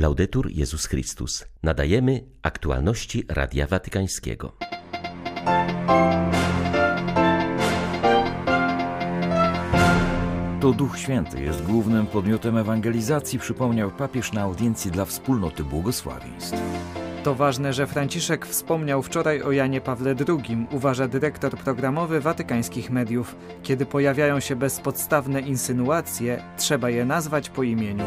Laudetur Jezus Chrystus. Nadajemy aktualności Radia Watykańskiego. To Duch Święty jest głównym podmiotem ewangelizacji, przypomniał papież na audiencji dla wspólnoty błogosławieństw. To ważne, że Franciszek wspomniał wczoraj o Janie Pawle II, uważa dyrektor programowy watykańskich mediów. Kiedy pojawiają się bezpodstawne insynuacje, trzeba je nazwać po imieniu.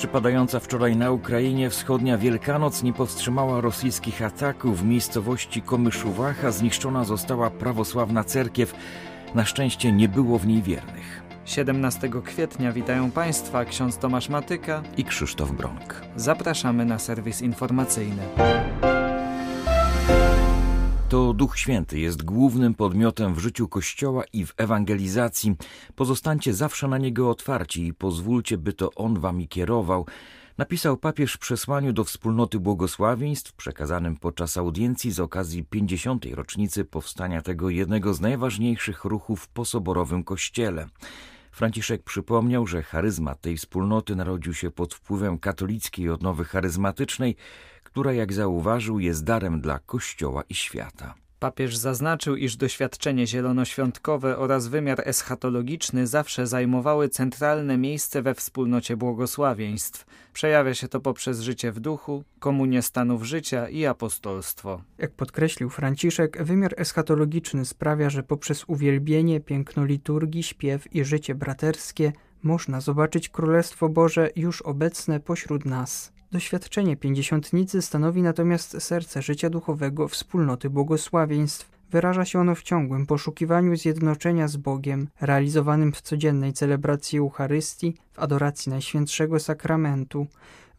Przypadająca wczoraj na Ukrainie wschodnia Wielkanoc nie powstrzymała rosyjskich ataków. W miejscowości Komyszuwacha zniszczona została prawosławna cerkiew. Na szczęście nie było w niej wiernych. 17 kwietnia witają Państwa ksiądz Tomasz Matyka i Krzysztof Bronk. Zapraszamy na serwis informacyjny. To Duch Święty jest głównym podmiotem w życiu Kościoła i w ewangelizacji. Pozostańcie zawsze na Niego otwarci i pozwólcie, by to On wami kierował. Napisał papież w przesłaniu do wspólnoty błogosławieństw przekazanym podczas audiencji z okazji 50. rocznicy powstania tego jednego z najważniejszych ruchów w posoborowym Kościele. Franciszek przypomniał, że charyzmat tej wspólnoty narodził się pod wpływem katolickiej odnowy charyzmatycznej, która, jak zauważył, jest darem dla Kościoła i świata. Papież zaznaczył, iż doświadczenie zielonoświątkowe oraz wymiar eschatologiczny zawsze zajmowały centralne miejsce we wspólnocie błogosławieństw. Przejawia się to poprzez życie w duchu, komunię stanów życia i apostolstwo. Jak podkreślił Franciszek, wymiar eschatologiczny sprawia, że poprzez uwielbienie, piękno liturgii, śpiew i życie braterskie można zobaczyć Królestwo Boże już obecne pośród nas. Doświadczenie pięćdziesiątnicy stanowi natomiast serce życia duchowego wspólnoty błogosławieństw. Wyraża się ono w ciągłym poszukiwaniu zjednoczenia z Bogiem, realizowanym w codziennej celebracji Eucharystii, w adoracji Najświętszego Sakramentu,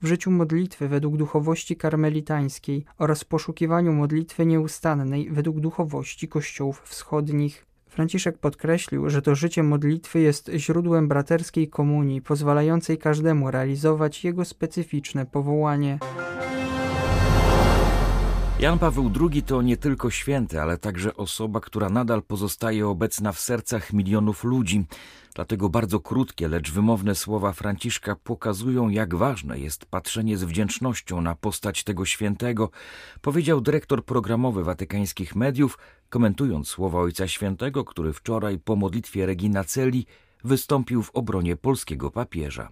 w życiu modlitwy według duchowości karmelitańskiej oraz poszukiwaniu modlitwy nieustannej według duchowości kościołów wschodnich. Franciszek podkreślił, że to życie modlitwy jest źródłem braterskiej komunii, pozwalającej każdemu realizować jego specyficzne powołanie. Jan Paweł II to nie tylko święty, ale także osoba, która nadal pozostaje obecna w sercach milionów ludzi. Dlatego bardzo krótkie, lecz wymowne słowa Franciszka pokazują, jak ważne jest patrzenie z wdzięcznością na postać tego świętego, powiedział dyrektor programowy watykańskich mediów, komentując słowa Ojca Świętego, który wczoraj po modlitwie Regina Celi wystąpił w obronie polskiego papieża.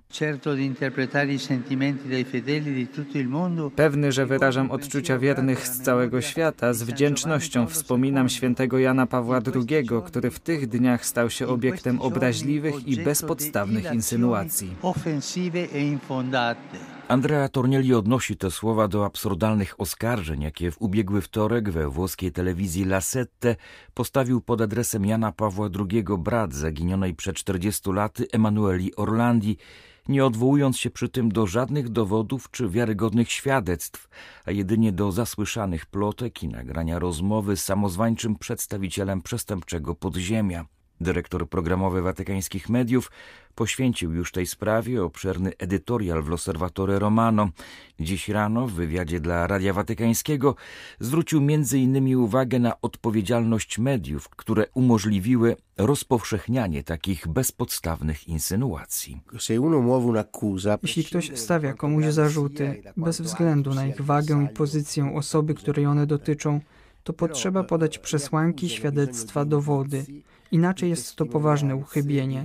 Pewny, że wyrażam odczucia wiernych z całego świata, z wdzięcznością wspominam świętego Jana Pawła II, który w tych dniach stał się obiektem obraźliwych i bezpodstawnych insynuacji. Andrea Tornielli odnosi te słowa do absurdalnych oskarżeń, jakie w ubiegły wtorek we włoskiej telewizji La Sette postawił pod adresem Jana Pawła II brat zaginionej przed 40 laty Emanueli Orlandi, nie odwołując się przy tym do żadnych dowodów czy wiarygodnych świadectw, a jedynie do zasłyszanych plotek i nagrania rozmowy z samozwańczym przedstawicielem przestępczego podziemia. Dyrektor programowy watykańskich mediów poświęcił już tej sprawie obszerny edytorial w L'Osservatore Romano. Dziś rano w wywiadzie dla Radia Watykańskiego zwrócił m.in. uwagę na odpowiedzialność mediów, które umożliwiły rozpowszechnianie takich bezpodstawnych insynuacji. Jeśli ktoś stawia komuś zarzuty, bez względu na ich wagę i pozycję osoby, której one dotyczą, to potrzeba podać przesłanki, świadectwa, dowody. Inaczej jest to poważne uchybienie.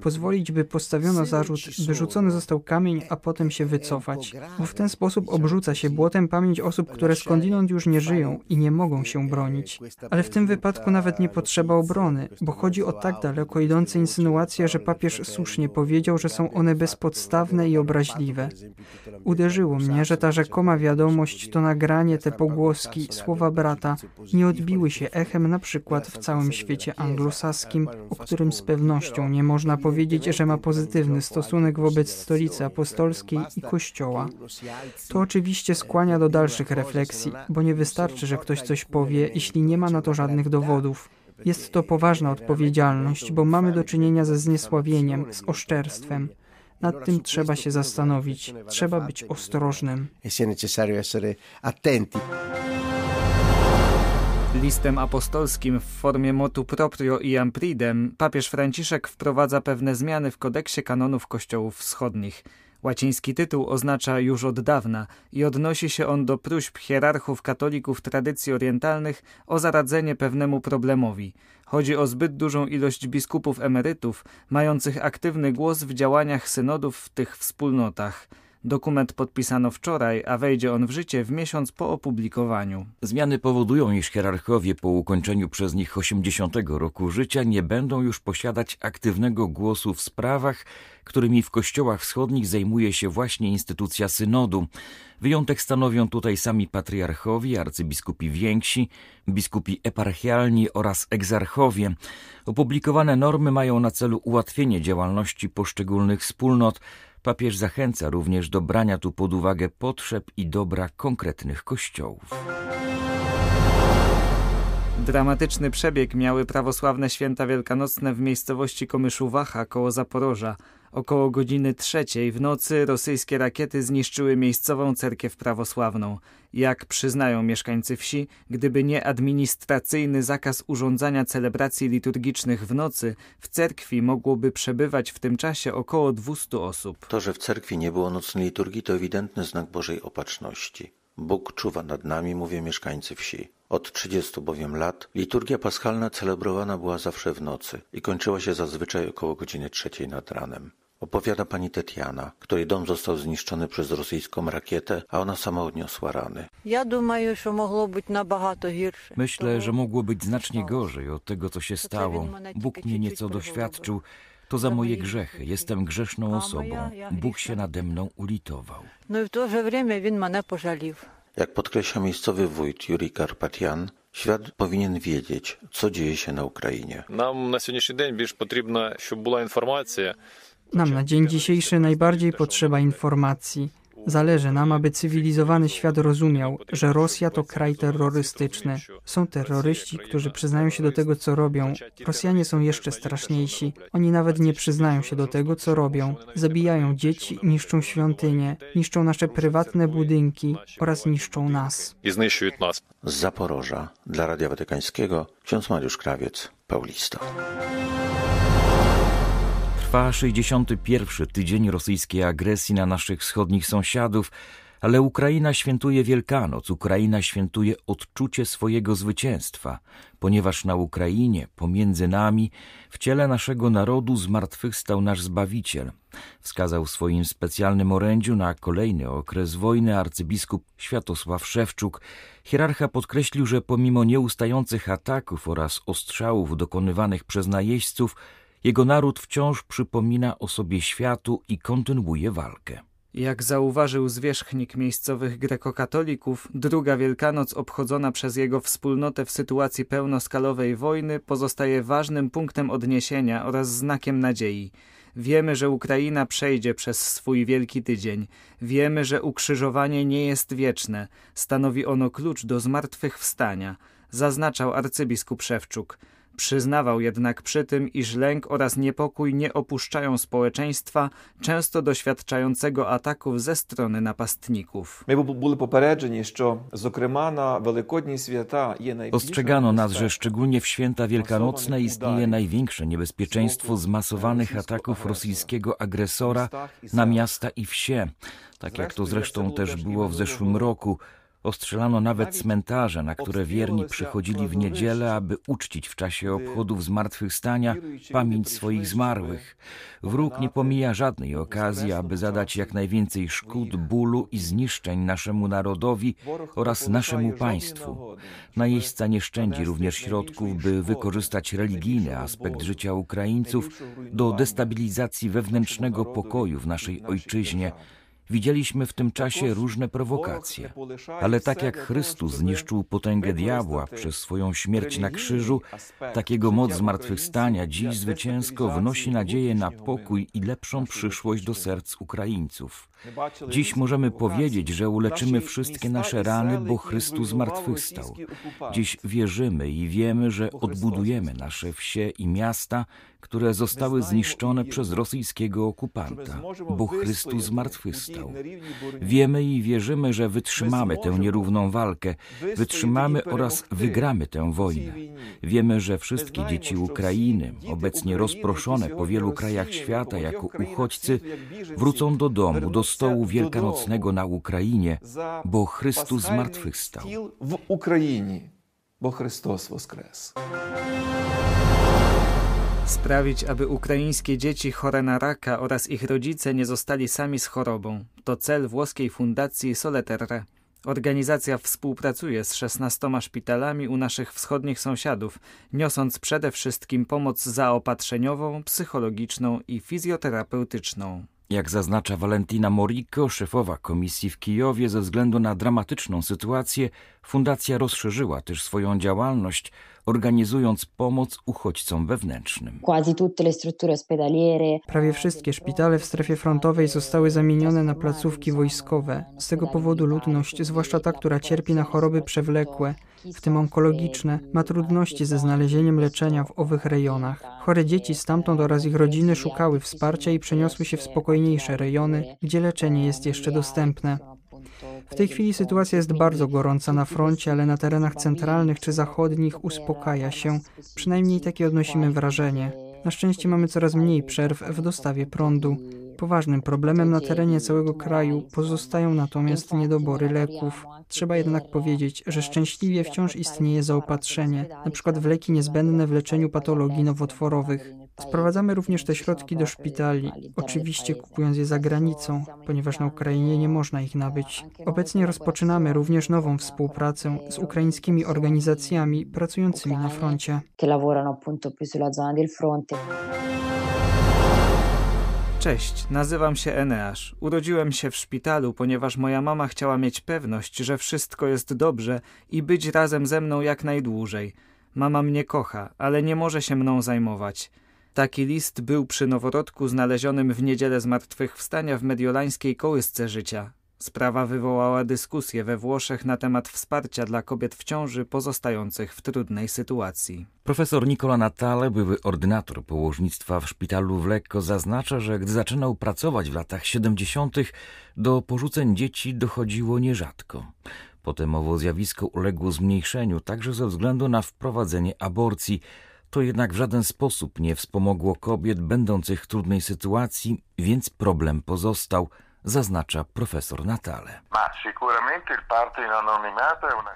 Pozwolić, by postawiono zarzut, by rzucony został kamień, a potem się wycofać, bo w ten sposób obrzuca się błotem pamięć osób, które skądinąd już nie żyją i nie mogą się bronić. Ale w tym wypadku nawet nie potrzeba obrony, bo chodzi o tak daleko idące insynuacje, że papież słusznie powiedział, że są one bezpodstawne i obraźliwe. Uderzyło mnie, że ta rzekoma wiadomość, to nagranie, te pogłoski, słowa brata nie odbiły się echem na przykład w całym świecie anglosaskim saskim, o którym z pewnością nie można powiedzieć, że ma pozytywny stosunek wobec stolicy apostolskiej i Kościoła. To oczywiście skłania do dalszych refleksji, bo nie wystarczy, że ktoś coś powie, jeśli nie ma na to żadnych dowodów. Jest to poważna odpowiedzialność, bo mamy do czynienia ze zniesławieniem, z oszczerstwem. Nad tym trzeba się zastanowić, trzeba być ostrożnym. Listem apostolskim w formie motu proprio iam pridem papież Franciszek wprowadza pewne zmiany w kodeksie kanonów kościołów wschodnich. Łaciński tytuł oznacza już od dawna i odnosi się on do próśb hierarchów katolików tradycji orientalnych o zaradzenie pewnemu problemowi. Chodzi o zbyt dużą ilość biskupów emerytów, mających aktywny głos w działaniach synodów w tych wspólnotach. Dokument podpisano wczoraj, a wejdzie on w życie w miesiąc po opublikowaniu. Zmiany powodują, iż hierarchowie po ukończeniu przez nich 80 roku życia nie będą już posiadać aktywnego głosu w sprawach, którymi w kościołach wschodnich zajmuje się właśnie instytucja synodu. Wyjątek stanowią tutaj sami patriarchowie, arcybiskupi więksi, biskupi eparchialni oraz egzarchowie. Opublikowane normy mają na celu ułatwienie działalności poszczególnych wspólnot, Papież zachęca również do brania tu pod uwagę potrzeb i dobra konkretnych kościołów. Dramatyczny przebieg miały prawosławne święta wielkanocne w miejscowości Komyszuwacha koło Zaporoża. Około godziny trzeciej w nocy rosyjskie rakiety zniszczyły miejscową cerkiew prawosławną. Jak przyznają mieszkańcy wsi, gdyby nie administracyjny zakaz urządzania celebracji liturgicznych w nocy, w cerkwi mogłoby przebywać w tym czasie około 200 osób. To, że w cerkwi nie było nocnej liturgii, to ewidentny znak Bożej opatrzności. Bóg czuwa nad nami, mówią mieszkańcy wsi. Od 30 bowiem lat liturgia paschalna celebrowana była zawsze w nocy i kończyła się zazwyczaj około godziny trzeciej nad ranem. Opowiada pani Tetiana, której dom został zniszczony przez rosyjską rakietę, a ona sama odniosła rany. Ja думаю, що могло бути набагато гірше. Myślę, że mogło być znacznie gorzej od tego, co się stało. Bóg mnie nieco doświadczył. To za moje grzechy. Jestem grzeszną osobą. Bóg się nade mną ulitował. Ну і в то же время він мене пожалів. Jak podkreśla miejscowy wójt Juri Karpatian, świat powinien wiedzieć, co dzieje się na Ukrainie. Нам на сьогоднішній день більш потрібно, щоб була інформація. nam na dzień dzisiejszy najbardziej potrzeba informacji. Zależy nam, aby cywilizowany świat rozumiał, że Rosja to kraj terrorystyczny. Są terroryści, którzy przyznają się do tego, co robią. Rosjanie są jeszcze straszniejsi. Oni nawet nie przyznają się do tego, co robią. Zabijają dzieci, niszczą świątynie, niszczą nasze prywatne budynki oraz niszczą nas. I. Z Zaporoża dla Radia Watykańskiego ksiądz Mariusz Krawiec, Paulisto. Trwa 61. tydzień rosyjskiej agresji na naszych wschodnich sąsiadów, ale Ukraina świętuje Wielkanoc, Ukraina świętuje odczucie swojego zwycięstwa, ponieważ na Ukrainie, pomiędzy nami, w ciele naszego narodu zmartwychwstał nasz Zbawiciel. Wskazał w swoim specjalnym orędziu na kolejny okres wojny arcybiskup Światosław Szewczuk. Hierarcha podkreślił, że pomimo nieustających ataków oraz ostrzałów dokonywanych przez najeźdźców, jego naród wciąż przypomina o sobie światu i kontynuuje walkę. Jak zauważył zwierzchnik miejscowych grekokatolików, druga Wielkanoc obchodzona przez jego wspólnotę w sytuacji pełnoskalowej wojny pozostaje ważnym punktem odniesienia oraz znakiem nadziei. Wiemy, że Ukraina przejdzie przez swój wielki tydzień. Wiemy, że ukrzyżowanie nie jest wieczne. Stanowi ono klucz do zmartwychwstania, zaznaczał arcybiskup Szewczuk. Przyznawał jednak przy tym, iż lęk oraz niepokój nie opuszczają społeczeństwa, często doświadczającego ataków ze strony napastników. Ostrzegano nas, że szczególnie w święta wielkanocne istnieje największe niebezpieczeństwo zmasowanych ataków rosyjskiego agresora na miasta i wsie, tak jak to zresztą też było w zeszłym roku – Ostrzelano nawet cmentarze, na które wierni przychodzili w niedzielę, aby uczcić w czasie obchodów zmartwychwstania pamięć swoich zmarłych. Wróg nie pomija żadnej okazji, aby zadać jak najwięcej szkód, bólu i zniszczeń naszemu narodowi oraz naszemu państwu. Najeźdźca nie szczędzi również środków, by wykorzystać religijny aspekt życia Ukraińców do destabilizacji wewnętrznego pokoju w naszej ojczyźnie, Widzieliśmy w tym czasie różne prowokacje, ale tak jak Chrystus zniszczył potęgę diabła przez swoją śmierć na krzyżu, takiego moc zmartwychwstania dziś zwycięsko wnosi nadzieję na pokój i lepszą przyszłość do serc Ukraińców. Dziś możemy powiedzieć, że uleczymy wszystkie nasze rany, bo Chrystus zmartwychwstał. Dziś wierzymy i wiemy, że odbudujemy nasze wsie i miasta, które zostały zniszczone przez rosyjskiego okupanta, bo Chrystus zmartwychwstał. Wiemy i wierzymy, że wytrzymamy tę nierówną walkę, wytrzymamy oraz wygramy tę wojnę. Wiemy, że wszystkie dzieci Ukrainy, obecnie rozproszone po wielu krajach świata jako uchodźcy, wrócą do domu, do stołu wielkanocnego na Ukrainie, bo Chrystus zmartwychwstał. W Ukrainie, bo Chrystus woskres. Sprawić, aby ukraińskie dzieci chore na raka oraz ich rodzice nie zostali sami z chorobą. To cel włoskiej fundacji Soleterre. Organizacja współpracuje z 16 szpitalami u naszych wschodnich sąsiadów, niosąc przede wszystkim pomoc zaopatrzeniową, psychologiczną i fizjoterapeutyczną. Jak zaznacza Valentina Moriko, szefowa komisji w Kijowie, ze względu na dramatyczną sytuację, fundacja rozszerzyła też swoją działalność, organizując pomoc uchodźcom wewnętrznym. Prawie wszystkie szpitale w strefie frontowej zostały zamienione na placówki wojskowe. Z tego powodu ludność, zwłaszcza ta, która cierpi na choroby przewlekłe, w tym onkologiczne, ma trudności ze znalezieniem leczenia w owych rejonach. Chore dzieci stamtąd oraz ich rodziny szukały wsparcia i przeniosły się w spokojniejsze rejony, gdzie leczenie jest jeszcze dostępne. W tej chwili sytuacja jest bardzo gorąca na froncie, ale na terenach centralnych czy zachodnich uspokaja się. Przynajmniej takie odnosimy wrażenie. Na szczęście mamy coraz mniej przerw w dostawie prądu. Poważnym problemem na terenie całego kraju pozostają natomiast niedobory leków. Trzeba jednak powiedzieć, że szczęśliwie wciąż istnieje zaopatrzenie, np. w leki niezbędne w leczeniu patologii nowotworowych. Sprowadzamy również te środki do szpitali, oczywiście kupując je za granicą, ponieważ na Ukrainie nie można ich nabyć. Obecnie rozpoczynamy również nową współpracę z ukraińskimi organizacjami pracującymi na froncie. Cześć, nazywam się Eneasz. Urodziłem się w szpitalu, ponieważ moja mama chciała mieć pewność, że wszystko jest dobrze i być razem ze mną jak najdłużej. Mama mnie kocha, ale nie może się mną zajmować. Taki list był przy noworodku znalezionym w niedzielę zmartwychwstania w mediolańskiej kołysce życia. Sprawa wywołała dyskusję we Włoszech na temat wsparcia dla kobiet w ciąży pozostających w trudnej sytuacji. Profesor Nicola Natale, były ordynator położnictwa w szpitalu w Lekko, zaznacza, że gdy zaczynał pracować w latach 70., do porzuceń dzieci dochodziło nierzadko. Potem owo zjawisko uległo zmniejszeniu, także ze względu na wprowadzenie aborcji. To jednak w żaden sposób nie wspomogło kobiet będących w trudnej sytuacji, więc problem pozostał – zaznacza profesor Natale.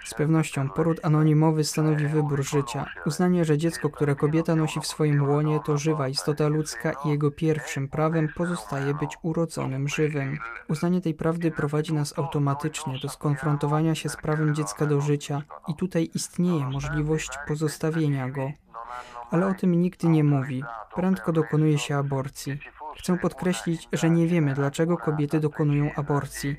Z pewnością poród anonimowy stanowi wybór życia. Uznanie, że dziecko, które kobieta nosi w swoim łonie, to żywa istota ludzka i jego pierwszym prawem pozostaje być urodzonym żywym. Uznanie tej prawdy prowadzi nas automatycznie do skonfrontowania się z prawem dziecka do życia i tutaj istnieje możliwość pozostawienia go. Ale o tym nikt nie mówi. Prędko dokonuje się aborcji. Chcę podkreślić, że nie wiemy, dlaczego kobiety dokonują aborcji.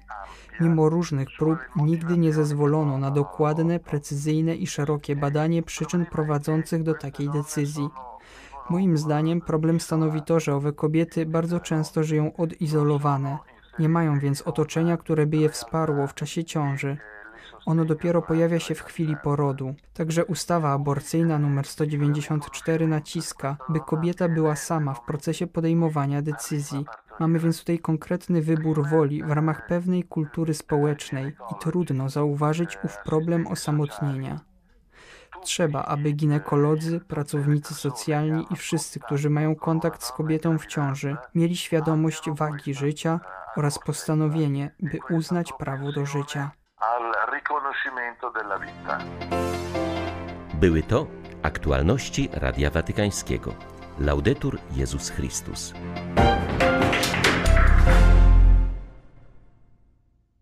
Mimo różnych prób nigdy nie zezwolono na dokładne, precyzyjne i szerokie badanie przyczyn prowadzących do takiej decyzji. Moim zdaniem problem stanowi to, że owe kobiety bardzo często żyją odizolowane, nie mają więc otoczenia, które by je wsparło w czasie ciąży. Ono dopiero pojawia się w chwili porodu. Także ustawa aborcyjna nr 194 naciska, by kobieta była sama w procesie podejmowania decyzji. Mamy więc tutaj konkretny wybór woli w ramach pewnej kultury społecznej i trudno zauważyć ów problem osamotnienia. Trzeba, aby ginekolodzy, pracownicy socjalni i wszyscy, którzy mają kontakt z kobietą w ciąży, mieli świadomość wagi życia oraz postanowienie, by uznać prawo do życia al riconoscimento della vita. Były to aktualności Radia Watykańskiego. Laudetur Jezus Chrystus.